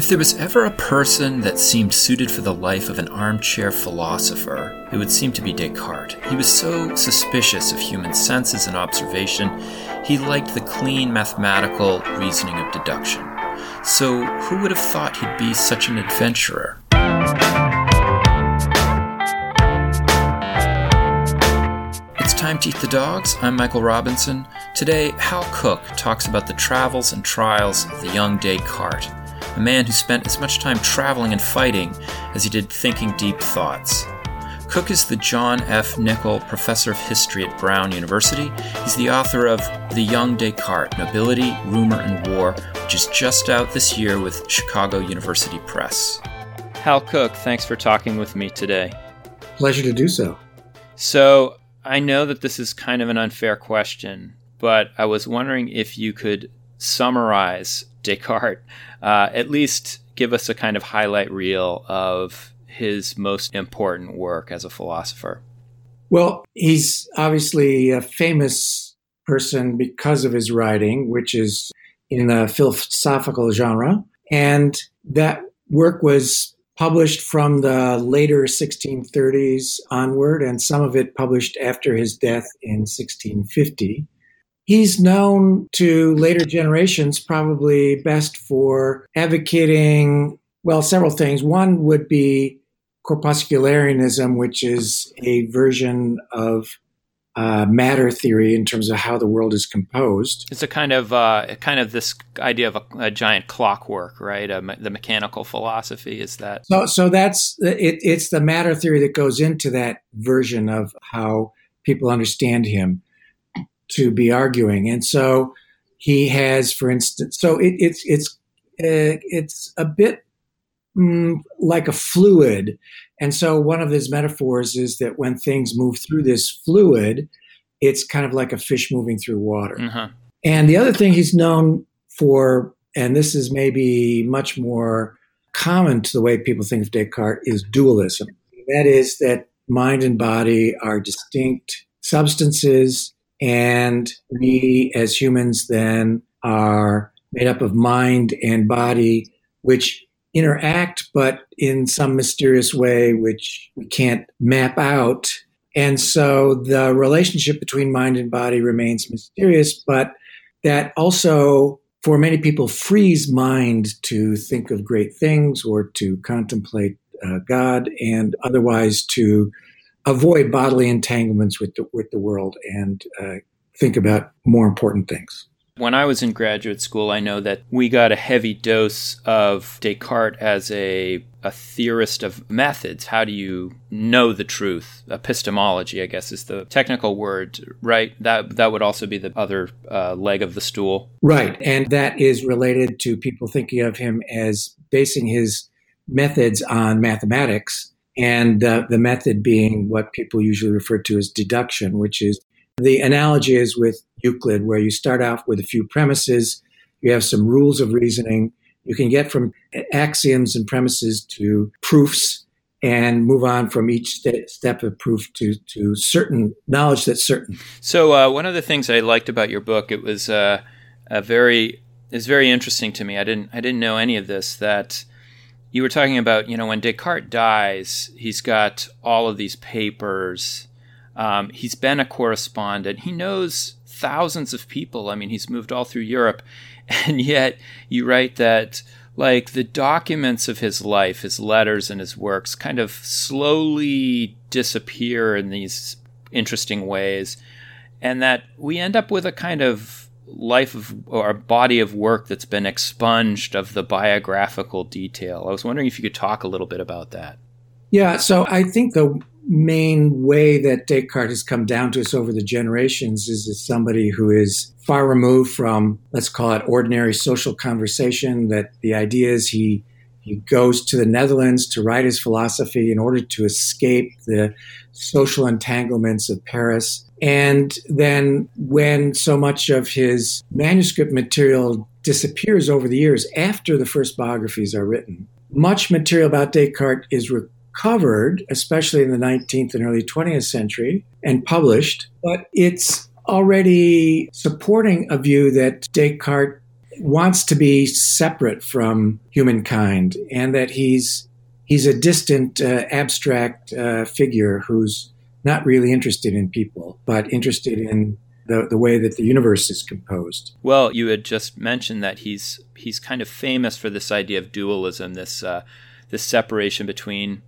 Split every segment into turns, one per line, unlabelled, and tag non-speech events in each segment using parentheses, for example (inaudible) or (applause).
If there was ever a person that seemed suited for the life of an armchair philosopher, it would seem to be Descartes. He was so suspicious of human senses and observation, he liked the clean mathematical reasoning of deduction. So, who would have thought he'd be such an adventurer? It's time to eat the dogs. I'm Michael Robinson. Today, Hal Cook talks about the travels and trials of the young Descartes a man who spent as much time traveling and fighting as he did thinking deep thoughts. Cook is the John F. Nickoll Professor of History at Brown University. He's the author of The Young Descartes Nobility, Rumor, and War, which is just out this year with Chicago University Press. Hal Cook, thanks for talking with me today.
Pleasure to do so.
So, I know that this is kind of an unfair question, but I was wondering if you could summarize Descartes, uh, at least give us a kind of highlight reel of his most important work as a philosopher.
Well, he's obviously a famous person because of his writing, which is in the philosophical genre. And that work was published from the later 1630s onward, and some of it published after his death in 1650. He's known to later generations probably best for advocating, well, several things. One would be corpuscularianism, which is a version of uh, matter theory in terms of how the world is composed.
It's a kind of uh, kind of this idea of a, a giant clockwork, right? Me- the mechanical philosophy is that.
So, so that's it, it's the matter theory that goes into that version of how people understand him to be arguing. And so he has, for instance, so it, it's it's uh, it's a bit mm, like a fluid. And so one of his metaphors is that when things move through this fluid, it's kind of like a fish moving through water. Mm-hmm. And the other thing he's known for, and this is maybe much more common to the way people think of Descartes, is dualism. That is that mind and body are distinct substances and we as humans then are made up of mind and body, which interact, but in some mysterious way, which we can't map out. And so the relationship between mind and body remains mysterious, but that also, for many people, frees mind to think of great things or to contemplate uh, God and otherwise to avoid bodily entanglements with the, with the world and uh, think about more important things.
When I was in graduate school, I know that we got a heavy dose of Descartes as a, a theorist of methods. How do you know the truth? Epistemology, I guess, is the technical word, right? That that would also be the other uh, leg of the stool,
right? And that is related to people thinking of him as basing his methods on mathematics and uh, the method being what people usually refer to as deduction, which is the analogy is with Euclid, where you start off with a few premises, you have some rules of reasoning, you can get from axioms and premises to proofs and move on from each st- step of proof to, to certain knowledge that's certain.
So uh, one of the things I liked about your book, it was uh, a very is very interesting to me. I didn't I didn't know any of this that you were talking about, you know, when Descartes dies, he's got all of these papers. Um, he's been a correspondent. He knows thousands of people. I mean, he's moved all through Europe. (laughs) And yet, you write that, like, the documents of his life, his letters and his works, kind of slowly disappear in these interesting ways. And that we end up with a kind of life of or body of work that's been expunged of the biographical detail. I was wondering if you could talk a little bit about that.
Yeah, so I think the main way that Descartes has come down to us over the generations is as somebody who is far removed from, let's call it ordinary social conversation, that the idea is he he goes to the Netherlands to write his philosophy in order to escape the social entanglements of Paris. And then, when so much of his manuscript material disappears over the years after the first biographies are written, much material about Descartes is recovered, especially in the 19th and early 20th century, and published, but it's already supporting a view that Descartes wants to be separate from humankind and that he's he's a distant uh, abstract uh, figure who's not really interested in people but interested in the, the way that the universe is composed.
Well, you had just mentioned that he's he's kind of famous for this idea of dualism, this uh, this separation between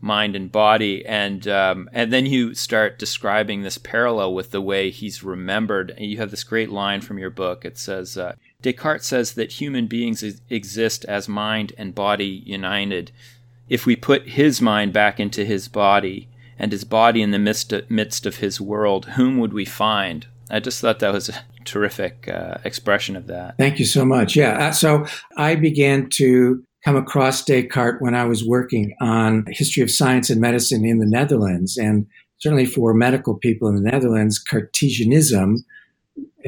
mind and body, and um, and then you start describing this parallel with the way he's remembered. And you have this great line from your book. It says uh, Descartes says that human beings exist as mind and body united. If we put his mind back into his body and his body in the midst of, midst of his world, whom would we find? I just thought that was a terrific uh, expression of that.
Thank you so much. Yeah. Uh, so I began to come across Descartes when I was working on history of science and medicine in the Netherlands. And certainly for medical people in the Netherlands, Cartesianism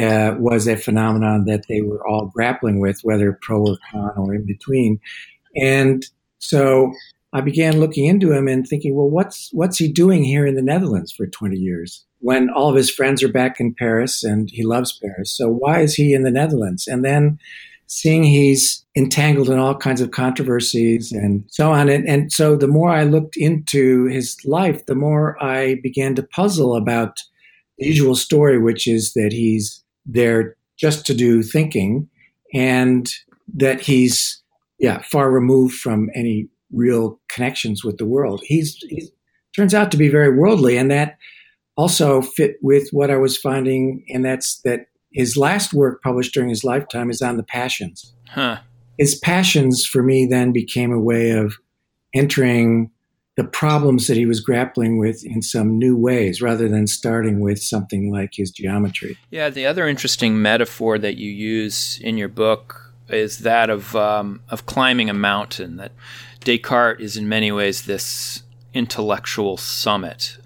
uh, was a phenomenon that they were all grappling with, whether pro or con or in between. And so I began looking into him and thinking, well, what's what's he doing here in the Netherlands for 20 years when all of his friends are back in Paris and he loves Paris? So why is he in the Netherlands? And then seeing he's entangled in all kinds of controversies and so on. And, and so the more I looked into his life, the more I began to puzzle about the usual story, which is that he's there just to do thinking and that he's yeah far removed from any real connections with the world. He's he turns out to be very worldly, and that also fit with what I was finding, and that's that his last work published during his lifetime is on the passions.
Huh.
His passions for me then became a way of entering the problems that he was grappling with in some new ways rather than starting with something like his geometry.
Yeah, the other interesting metaphor that you use in your book is that of um, of climbing a mountain that Descartes is in many ways this intellectual summit,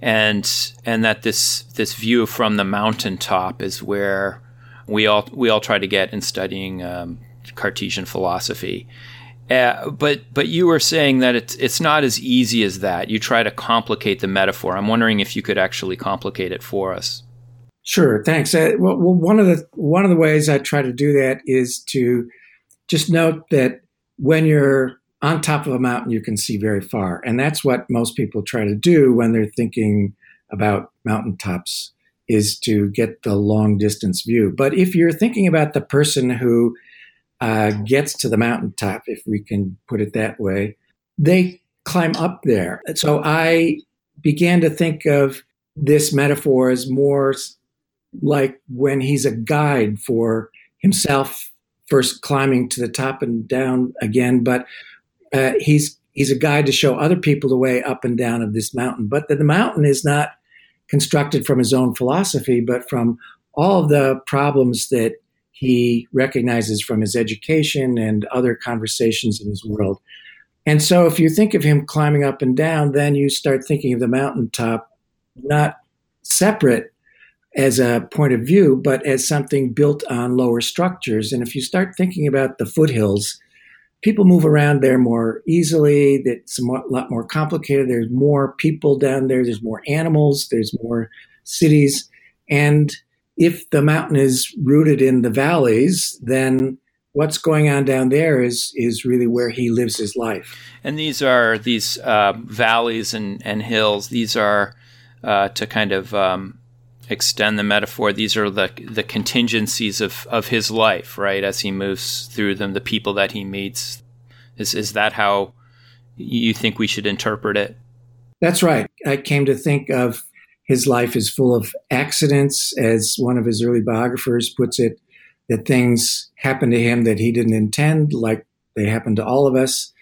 and and that this this view from the mountaintop is where we all we all try to get in studying um, Cartesian philosophy. Uh, but but you were saying that it's it's not as easy as that. You try to complicate the metaphor. I'm wondering if you could actually complicate it for us.
Sure, thanks. Uh, well, one of the one of the ways I try to do that is to just note that when you're on top of a mountain, you can see very far. And that's what most people try to do when they're thinking about mountaintops is to get the long distance view. But if you're thinking about the person who uh, gets to the mountaintop, if we can put it that way, they climb up there. So I began to think of this metaphor as more like when he's a guide for himself first climbing to the top and down again, but uh, he's he's a guide to show other people the way up and down of this mountain. But the, the mountain is not constructed from his own philosophy, but from all of the problems that he recognizes from his education and other conversations in his world. And so, if you think of him climbing up and down, then you start thinking of the mountaintop not separate as a point of view, but as something built on lower structures. And if you start thinking about the foothills people move around there more easily. It's a lot more complicated. There's more people down there. There's more animals. There's more cities. And if the mountain is rooted in the valleys, then what's going on down there is is really where he lives his life.
And these are these uh, valleys and, and hills. These are uh, to kind of um, extend the metaphor, these are the the contingencies of, of his life, right? As he moves through them, the people that he meets. Is is that how you think we should interpret it?
That's right. I came to think of his life is full of accidents, as one of his early biographers puts it, that things happen to him that he didn't intend, like they happen to all of us,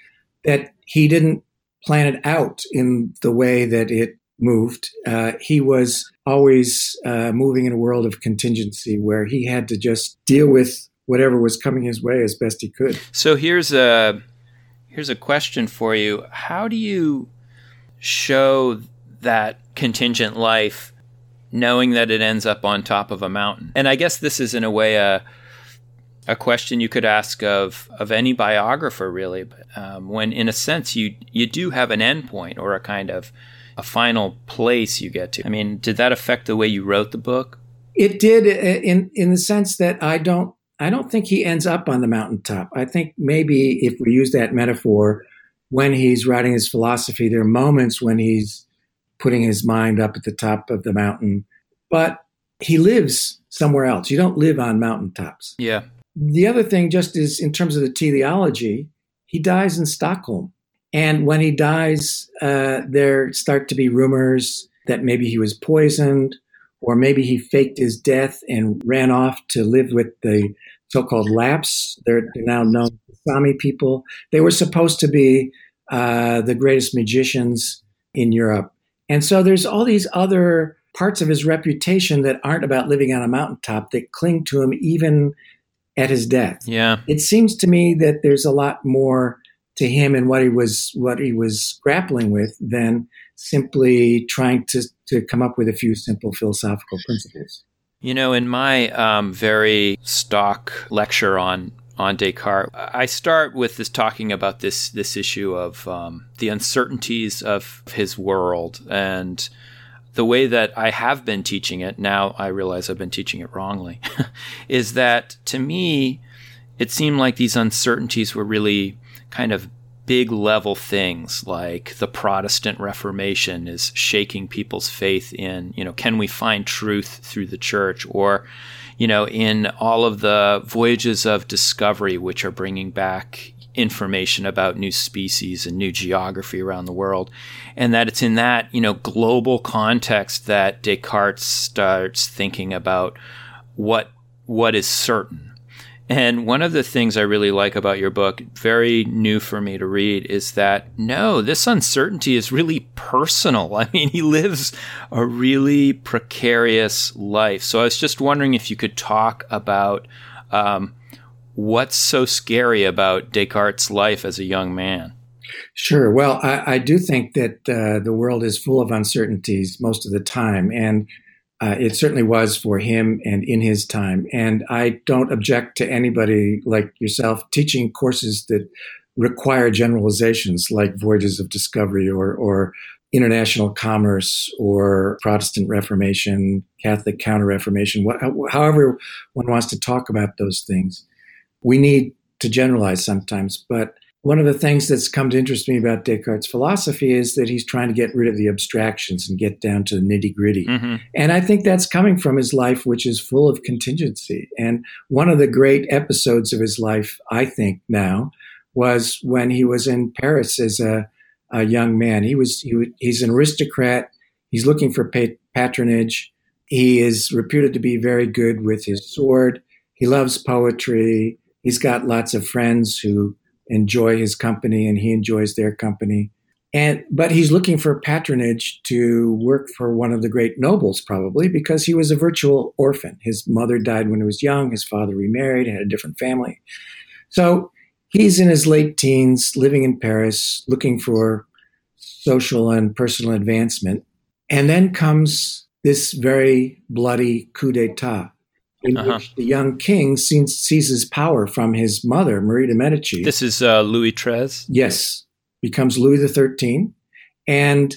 that he didn't plan it out in the way that it moved. Uh, he was always uh, moving in a world of contingency where he had to just deal with whatever was coming his way as best he could.
So here's a here's a question for you: How do you show that contingent life, knowing that it ends up on top of a mountain? And I guess this is in a way a a question you could ask of of any biographer, really. But um, when, in a sense, you you do have an endpoint or a kind of a final place you get to. I mean, did that affect the way you wrote the book?
It did, uh, in in the sense that I don't I don't think he ends up on the mountaintop. I think maybe if we use that metaphor, when he's writing his philosophy, there are moments when he's putting his mind up at the top of the mountain, but he lives somewhere else. You don't live on mountaintops.
Yeah.
The other thing, just is in terms of the teleology, he dies in Stockholm. And when he dies, uh, there start to be rumors that maybe he was poisoned, or maybe he faked his death and ran off to live with the so-called Lapps. They're, they're now known as Sami people. They were supposed to be uh, the greatest magicians in Europe, and so there's all these other parts of his reputation that aren't about living on a mountaintop that cling to him even at his death.
Yeah,
it seems to me that there's a lot more to him and what he was what he was grappling with than simply trying to to come up with a few simple philosophical principles.
You know, in my um, very stock lecture on on Descartes, I start with this talking about this this issue of um, the uncertainties of his world and the way that I have been teaching it. Now I realize I've been teaching it wrongly. (laughs) is that to me, it seemed like these uncertainties were really kind of big level things like the Protestant Reformation is shaking people's faith in, you know, can we find truth through the church? Or, you know, in all of the voyages of discovery, which are bringing back information about new species and new geography around the world. And that it's in that, you know, global context that Descartes starts thinking about what what is certain and one of the things I really like about your book, very new for me to read, is that no, this uncertainty is really personal. (laughs) I mean, he lives a really precarious life. So I was just wondering if you could talk about um, what's so scary about Descartes' life as a young man.
Sure. Well, I, I do think that uh, the world is full of uncertainties most of the time. And uh, it certainly was for him and in his time. And I don't object to anybody like yourself teaching courses that require generalizations like Voyages of Discovery or, or international commerce or Protestant Reformation, Catholic Counter Reformation, however one wants to talk about those things. We need to generalize sometimes, but one of the things that's come to interest me about Descartes' philosophy is that he's trying to get rid of the abstractions and get down to the nitty gritty. Mm-hmm. And I think that's coming from his life, which is full of contingency. And one of the great episodes of his life, I think now, was when he was in Paris as a, a young man. He was he, he's an aristocrat. He's looking for patronage. He is reputed to be very good with his sword. He loves poetry. He's got lots of friends who enjoy his company and he enjoys their company. And but he's looking for patronage to work for one of the great nobles, probably because he was a virtual orphan. His mother died when he was young. His father remarried, had a different family. So he's in his late teens, living in Paris, looking for social and personal advancement. And then comes this very bloody coup d'etat in uh-huh. which the young king sees, seizes power from his mother, Marie de Medici.
This is uh, Louis XIII?
Yes, becomes Louis XIII. And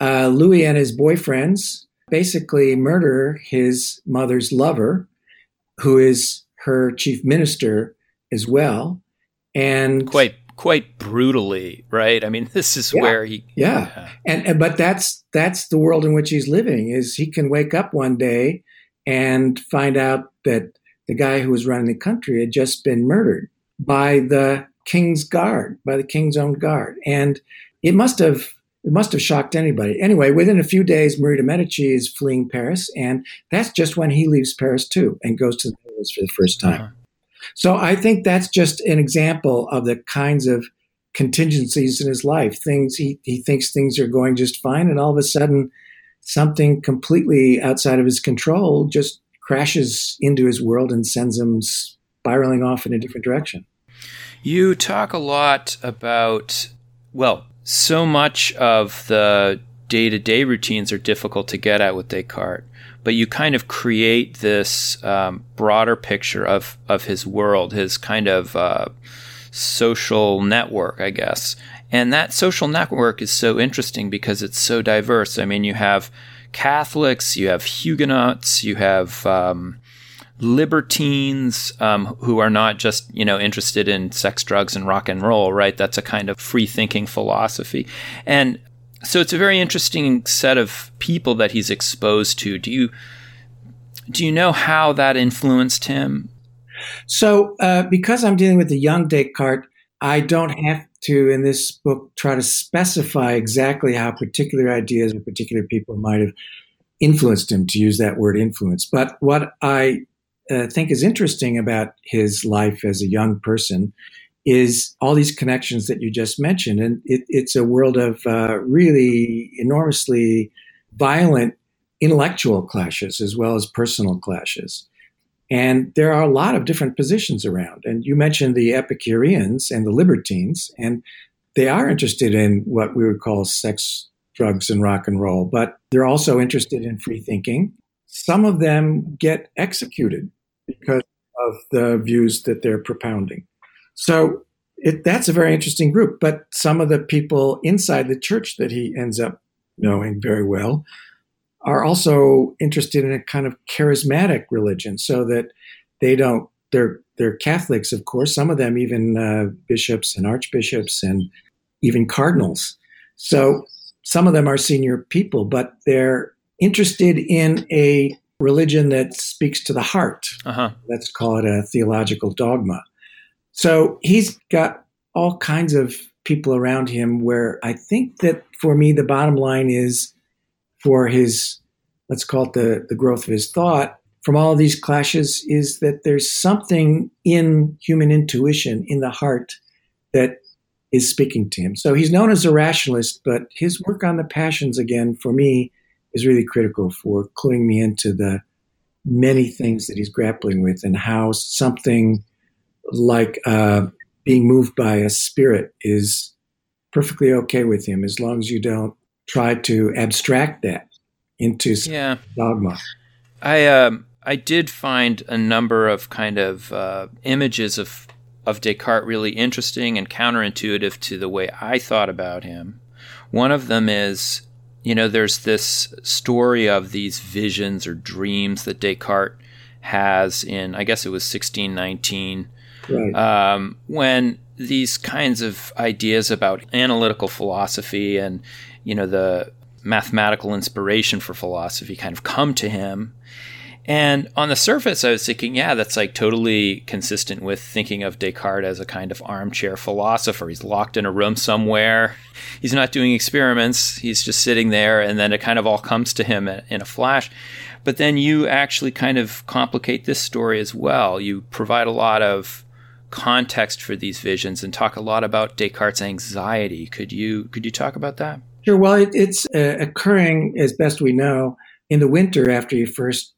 uh, Louis and his boyfriends basically murder his mother's lover, who is her chief minister as well. And
quite quite brutally, right? I mean, (laughs) this is
yeah,
where he
yeah. yeah. And, and but that's that's the world in which he's living is he can wake up one day and find out that the guy who was running the country had just been murdered by the king's guard, by the king's own guard. And it must have it must have shocked anybody. Anyway, within a few days, Marie de Medici is fleeing Paris, and that's just when he leaves Paris too and goes to the Netherlands for the first time. Uh-huh. So I think that's just an example of the kinds of contingencies in his life. Things he, he thinks things are going just fine, and all of a sudden something completely outside of his control just crashes into his world and sends him spiraling off in a different direction.
You talk a lot about, well, so much of the day to day routines are difficult to get at with Descartes, but you kind of create this um, broader picture of, of his world, his kind of uh, social network, I guess. And that social network is so interesting because it's so diverse. I mean, you have Catholics, you have Huguenots, you have um, libertines um, who are not just you know interested in sex, drugs, and rock and roll. Right? That's a kind of free thinking philosophy, and so it's a very interesting set of people that he's exposed to. Do you do you know how that influenced him?
So, uh, because I'm dealing with the young Descartes, I don't have to, in this book, try to specify exactly how particular ideas or particular people might have influenced him, to use that word influence. But what I uh, think is interesting about his life as a young person is all these connections that you just mentioned. And it, it's a world of uh, really enormously violent intellectual clashes as well as personal clashes. And there are a lot of different positions around. And you mentioned the Epicureans and the libertines, and they are interested in what we would call sex, drugs, and rock and roll, but they're also interested in free thinking. Some of them get executed because of the views that they're propounding. So it, that's a very interesting group. But some of the people inside the church that he ends up knowing very well are also interested in a kind of charismatic religion, so that they don't. They're they're Catholics, of course. Some of them even uh, bishops and archbishops and even cardinals. So some of them are senior people, but they're interested in a religion that speaks to the heart. Uh-huh. Let's call it a theological dogma. So he's got all kinds of people around him where I think that for me, the bottom line is for his, let's call it the, the growth of his thought from all of these clashes is that there's something in human intuition, in the heart, that is speaking to him. So he's known as a rationalist, but his work on the passions, again, for me, is really critical for cluing me into the many things that he's grappling with and how something like uh, being moved by a spirit is perfectly okay with him as long as you don't try to abstract that into yeah. dogma.
I um, I did find a number of kind of uh, images of of Descartes really interesting and counterintuitive to the way I thought about him. One of them is, you know, there's this story of these visions or dreams that Descartes has in, I guess it was 1619, right. um, when these kinds of ideas about analytical philosophy and you know the mathematical inspiration for philosophy kind of come to him and on the surface, I was thinking, yeah, that's like totally consistent with thinking of Descartes as a kind of armchair philosopher. He's locked in a room somewhere. He's not doing experiments. He's just sitting there, and then it kind of all comes to him in a flash. But then you actually kind of complicate this story as well. You provide a lot of context for these visions and talk a lot about Descartes' anxiety. Could you could you talk about that?
Sure. Well, it, it's uh, occurring as best we know in the winter after he first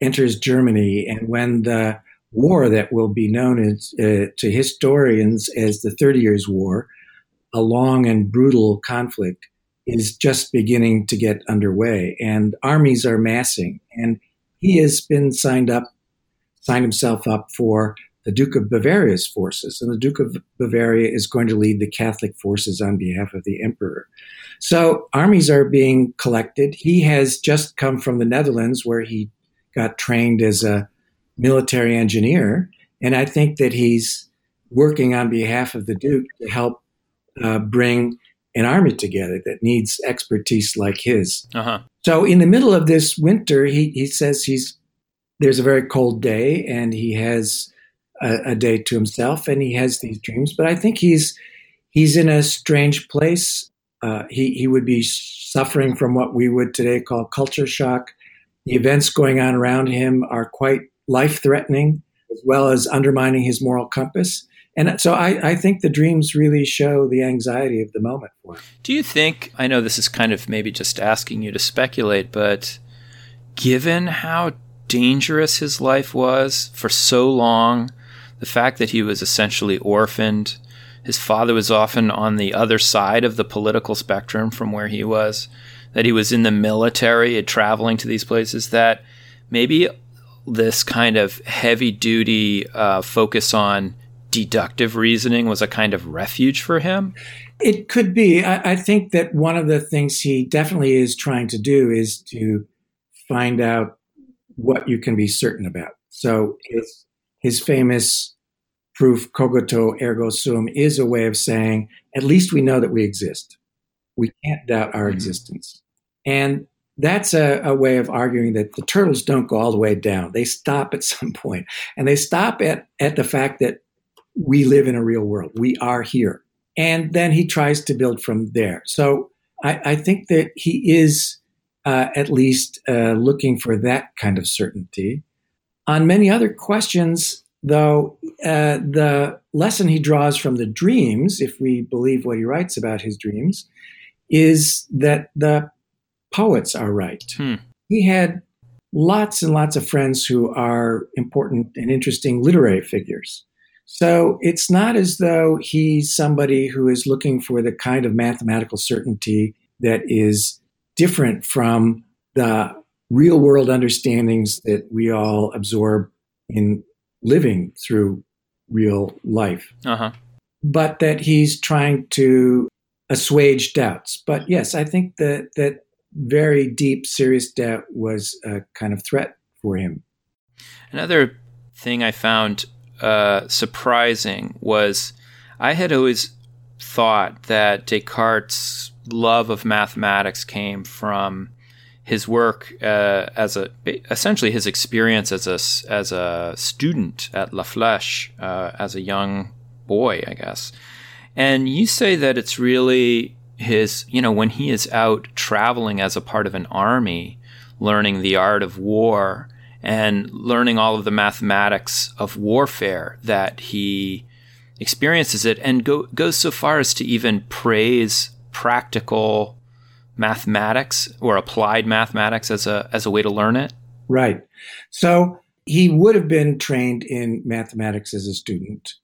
enters Germany, and when the war that will be known as, uh, to historians as the Thirty Years' War, a long and brutal conflict, is just beginning to get underway, and armies are massing, and he has been signed up, signed himself up for the Duke of Bavaria's forces, and the Duke of Bavaria is going to lead the Catholic forces on behalf of the Emperor. So armies are being collected. He has just come from the Netherlands, where he got trained as a military engineer. And I think that he's working on behalf of the Duke to help uh, bring an army together that needs expertise like his. Uh-huh. So in the middle of this winter, he, he says he's there's a very cold day and he has a, a day to himself and he has these dreams. But I think he's he's in a strange place. Uh, he he would be suffering from what we would today call culture shock. The events going on around him are quite life threatening, as well as undermining his moral compass. And so I, I, think the dreams really show the anxiety of the moment for him.
Do you think, I know this is kind of maybe just asking you to speculate, but given how dangerous his life was for so long, the fact that he was essentially orphaned, his father was often on the other side of the political spectrum from where he was, that he was in the military and traveling to these places, that maybe this kind of heavy duty uh, focus on deductive reasoning was a kind of refuge for him?
It could be. I, I, think that one of the things he definitely is trying to do is to find out what you can be certain about. So his, his famous proof cogito ergo sum is a way of saying at least we know that we exist. We can't doubt our mm-hmm. existence. And that's a, a, way of arguing that the turtles don't go all the way down. They stop at (laughs) some point, and they stop at, at the fact that we live in a real world. We are here. And then he tries to build from there. So I, I think that he is uh, at least uh, looking for that kind of certainty. On many other questions, though, uh, the lesson he draws from the dreams, if we believe what he writes about his dreams, is that the poets are right. Hmm. He had lots and lots of friends who are important and interesting literary figures. So it's not as though he's somebody who is looking for the kind of mathematical certainty that is different from the real world understandings that we all absorb in living through real life. Uh-huh. But that he's trying to assuage doubts. But yes, I think that that very deep, serious doubt was a kind of threat for him.
Another thing I found uh, surprising was I had always thought that Descartes' love of mathematics came from his work uh, as a essentially his experience as a as a student at La Flèche uh, as a young boy, I guess. And you say that it's really his, you know, when he is out traveling as a part of an army, learning the art of war and learning all of the mathematics of warfare that he experiences it and go, goes so far as to even praise practical mathematics or applied mathematics as a as a way to learn it.
Right. So he would have been trained in mathematics as a student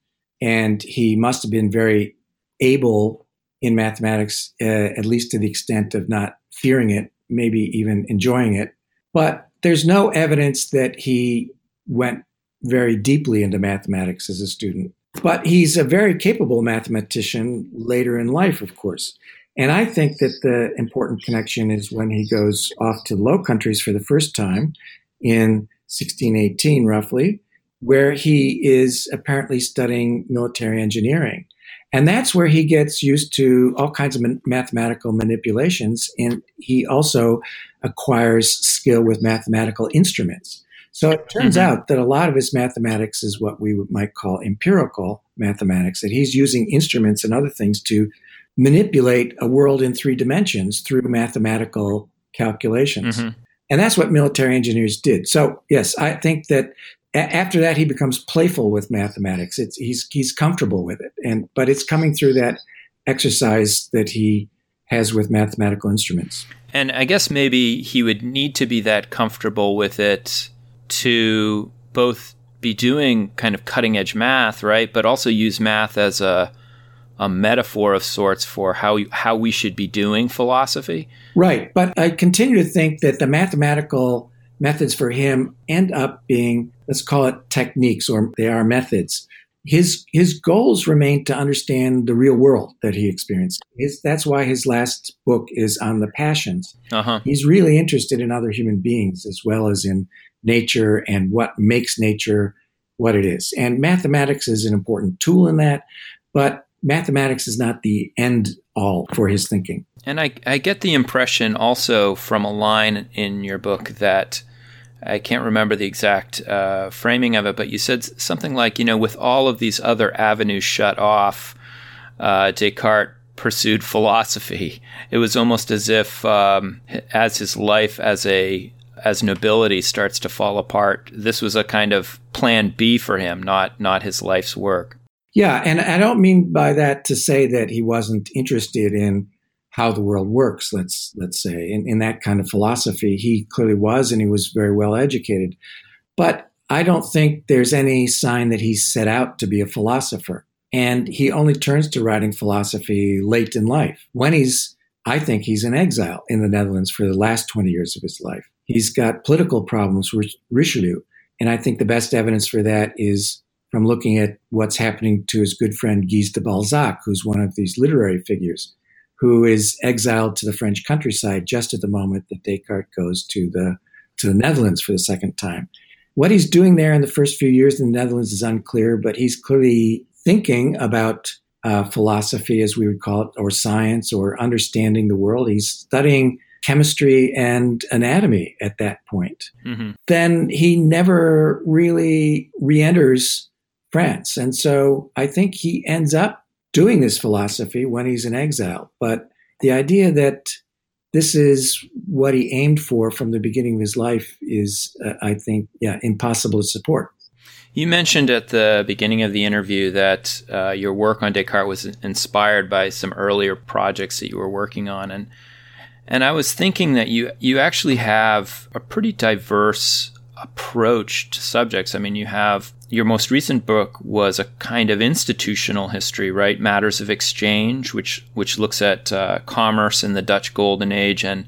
and he must have been very able in mathematics, uh, at least to the extent of not fearing it, maybe even enjoying it. But there's no evidence that he went very deeply into mathematics as a student. But he's a very capable mathematician later in life, of course. And I think that the important connection is when he goes off to the Low Countries for the first time in 1618, roughly, where he is apparently studying military engineering. And that's where he gets used to all kinds of mathematical manipulations. And he also acquires skill with mathematical instruments. So it turns mm-hmm. out that a lot of his mathematics is what we might call empirical mathematics, that he's using instruments and other things to manipulate a world in three dimensions through mathematical calculations. Mm-hmm. And that's what military engineers did. So, yes, I think that after that he becomes playful with mathematics it's he's he's comfortable with it and but it's coming through that exercise that he has with mathematical instruments
and i guess maybe he would need to be that comfortable with it to both be doing kind of cutting edge math right but also use math as a a metaphor of sorts for how how we should be doing philosophy
right but i continue to think that the mathematical methods for him end up being, let's call it techniques, or they are methods. His his goals remain to understand the real world that he experienced. His, that's why his last book is on the passions. Uh-huh. He's really interested in other human beings as well as in nature and what makes nature what it is. And mathematics is an important tool in that, but mathematics is not the end all for his thinking.
And I, I get the impression also from a line in your book that I can't remember the exact uh, framing of it, but you said something like, you know, with all of these other avenues shut off, uh, Descartes pursued philosophy. (laughs) It was almost as if, um, as his life as a as nobility starts to fall apart, this was a kind of plan B for him, not not his life's work.
Yeah, and I don't mean by that to say that he wasn't interested in how the world works, let's let's say. In, in that kind of philosophy, he clearly was, and he was very well educated. But I don't think there's any sign that he set out to be a philosopher. And he only turns to writing philosophy late in life. When he's, I think he's in exile in the Netherlands for the last 20 years of his life. He's got political problems with Richelieu. And I think the best evidence for that is from looking at what's happening to his good friend Guez de Balzac, who's one of these literary figures who is exiled to the French countryside just at the moment that Descartes goes to the to the Netherlands for the second time. what he's doing there in the first few years in the Netherlands is unclear, but he's clearly thinking about uh, philosophy, as we would call it, or science, or understanding the world. He's studying chemistry and anatomy at that point. Mm-hmm. Then he never really re enters France. And so I think he ends up doing this philosophy when he's in exile. But the idea that this is what he aimed for from the beginning of his life is, uh, I think, yeah, impossible to support.
You mentioned at the beginning of the interview that uh, your work on Descartes was inspired by some earlier projects that you were working on, and and I was thinking that you you actually have a pretty diverse approach to subjects. I mean, you have your most recent book was a kind of institutional history, right? Matters of Exchange, which which looks at uh, commerce in the Dutch Golden Age and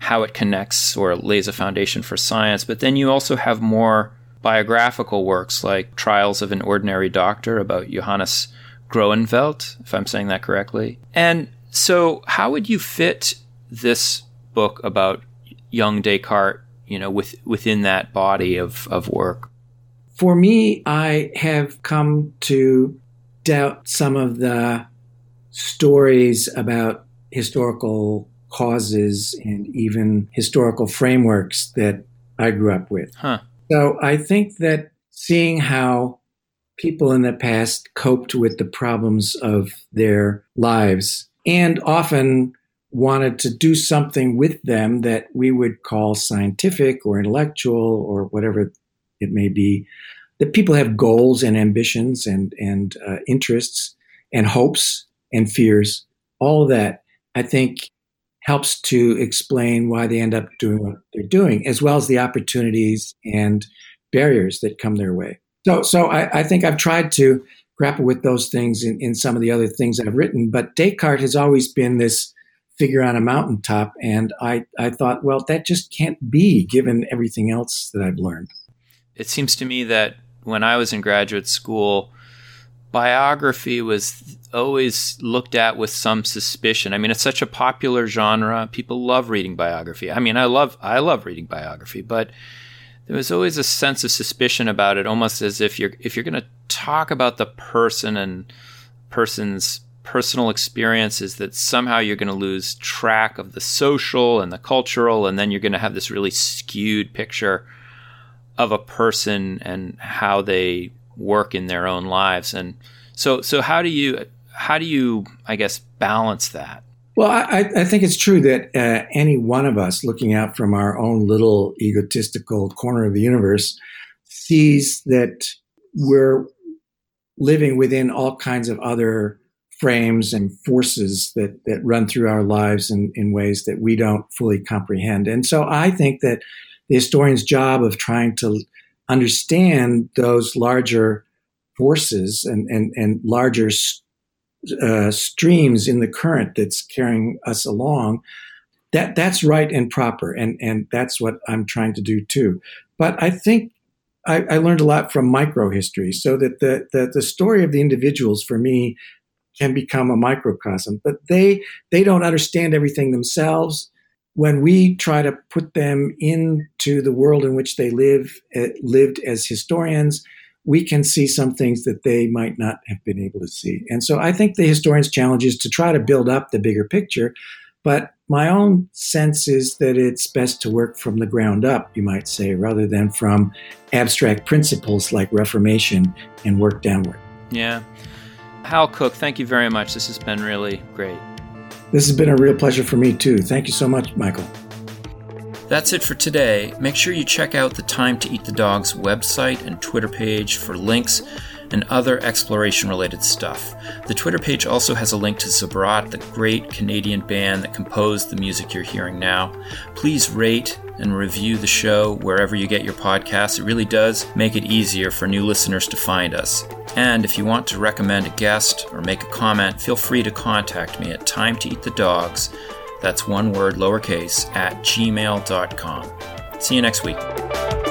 how it connects or lays a foundation for science. But then you also have more biographical works like Trials of an Ordinary Doctor about Johannes Groenevelt, if I'm saying that correctly. And so, how would you fit this book about young Descartes, you know, with, within that body of, of work?
For me, I have come to doubt some of the stories about historical causes and even historical frameworks that I grew up with.
Huh.
So I think that seeing how people in the past coped with the problems of their lives and often wanted to do something with them that we would call scientific or intellectual or whatever it may be. That people have goals and ambitions and and uh, interests and hopes and fears. All that, I think, helps to explain why they end up doing what they're doing, as well as the opportunities and barriers that come their way. So, so I, I think I've tried to grapple with those things in, in some of the other things I've written. But Descartes has always been this figure on a mountaintop, and I, I thought, well, that just can't be given everything else that I've learned.
It seems to me that when I was in graduate school, biography was always looked at with some suspicion. I mean, it's such a popular genre. People love reading biography. I mean, I love I love reading biography, but there was always a sense of suspicion about it, almost as if you're if you're going to talk about the person and person's personal experiences that somehow you're going to lose track of the social and the cultural and then you're going to have this really skewed picture of a person and how they work in their own lives. And so, so how do you, how do you, I guess, balance that?
Well, I, I think it's true that uh, any one of us looking out from our own little egotistical corner of the universe sees that we're living within all kinds of other frames and forces that, that run through our lives in, in ways that we don't fully comprehend. And so I think that the historian's job of trying to understand those larger forces and, and, and larger uh, streams in the current that's carrying us along, that that's right and proper, and and that's what I'm trying to do too. But I think I, I learned a lot from microhistory, so that the, the the story of the individuals for me can become a microcosm, but they they don't understand everything themselves when we try to put them into the world in which they live uh, lived as historians, we can see some things that they might not have been able to see. And so I think the historian's challenge is to try to build up the bigger picture. But my own sense is that it's best to work from the ground up, you might say, rather than from abstract principles like Reformation and work downward.
Yeah. Hal Cook, thank you very much. This has been really great.
This has been a real pleasure for me, too. Thank you so much, Michael.
That's it for today. Make sure you check out the Time to Eat the Dogs website and Twitter page for links and other exploration related stuff. The Twitter page also has a link to Zabrat, the great Canadian band that composed the music you're hearing now. Please rate and review the show wherever you get your podcasts. It really does make it easier for new listeners to find us. And if you want to recommend a guest or make a comment, feel free to contact me at time to eat the dogs. That's one word, lowercase, at gmail.com. See you next week.